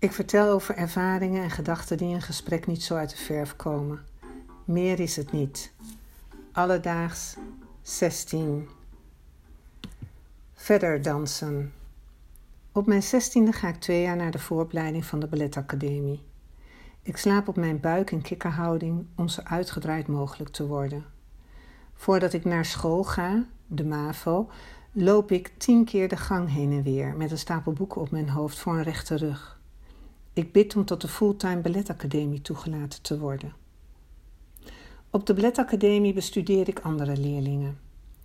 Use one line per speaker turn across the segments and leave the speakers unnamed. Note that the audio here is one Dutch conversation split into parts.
Ik vertel over ervaringen en gedachten die in een gesprek niet zo uit de verf komen. Meer is het niet. Alledaags 16. Verder dansen. Op mijn zestiende ga ik twee jaar naar de vooropleiding van de balletacademie. Ik slaap op mijn buik in kikkerhouding om zo uitgedraaid mogelijk te worden. Voordat ik naar school ga, de MAVO, loop ik tien keer de gang heen en weer met een stapel boeken op mijn hoofd voor een rechte rug. Ik bid om tot de fulltime balletacademie toegelaten te worden. Op de balletacademie bestudeer ik andere leerlingen.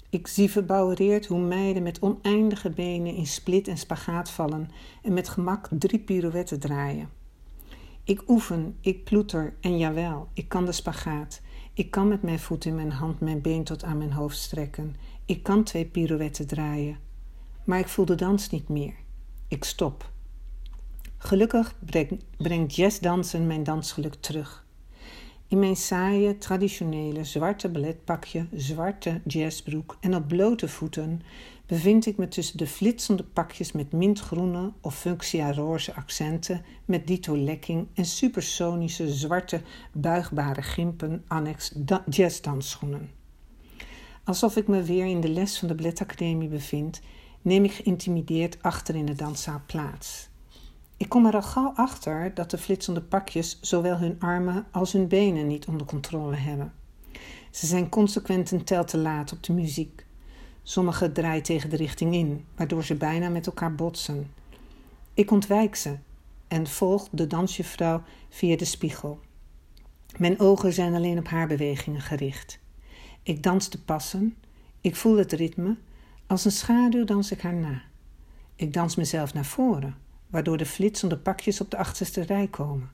Ik zie verbouwereerd hoe meiden met oneindige benen in split en spagaat vallen en met gemak drie pirouetten draaien. Ik oefen, ik ploeter en jawel, ik kan de spagaat. Ik kan met mijn voet in mijn hand mijn been tot aan mijn hoofd strekken. Ik kan twee pirouetten draaien. Maar ik voel de dans niet meer. Ik stop. Gelukkig brengt jazzdansen mijn dansgeluk terug. In mijn saaie, traditionele zwarte balletpakje, zwarte jazzbroek en op blote voeten bevind ik me tussen de flitsende pakjes met mintgroene of fuchsia roze accenten, met dito lekking en supersonische zwarte buigbare gimpen annex jazzdansschoenen. Alsof ik me weer in de les van de balletacademie bevind, neem ik geïntimideerd achter in de danszaal plaats. Ik kom er al gauw achter dat de flitsende pakjes zowel hun armen als hun benen niet onder controle hebben. Ze zijn consequent een tel te laat op de muziek. Sommige draaien tegen de richting in, waardoor ze bijna met elkaar botsen. Ik ontwijk ze en volg de dansjuffrouw via de spiegel. Mijn ogen zijn alleen op haar bewegingen gericht. Ik dans de passen, ik voel het ritme, als een schaduw dans ik haar na. Ik dans mezelf naar voren waardoor de flitsende pakjes op de achterste rij komen.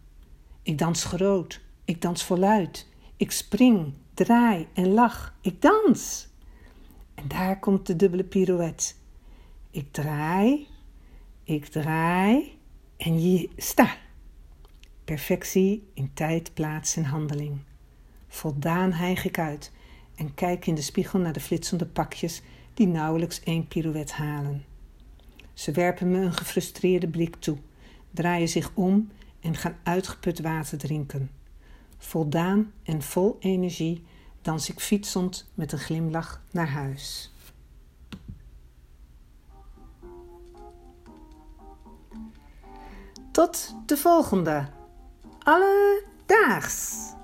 Ik dans groot, ik dans voluit, ik spring, draai en lach, ik dans. En daar komt de dubbele pirouette. Ik draai, ik draai en je sta. Perfectie in tijd, plaats en handeling. Voldaan hijg ik uit en kijk in de spiegel naar de flitsende pakjes die nauwelijks één pirouette halen. Ze werpen me een gefrustreerde blik toe, draaien zich om en gaan uitgeput water drinken. Voldaan en vol energie dans ik fietsend met een glimlach naar huis. Tot de volgende. Alledaags!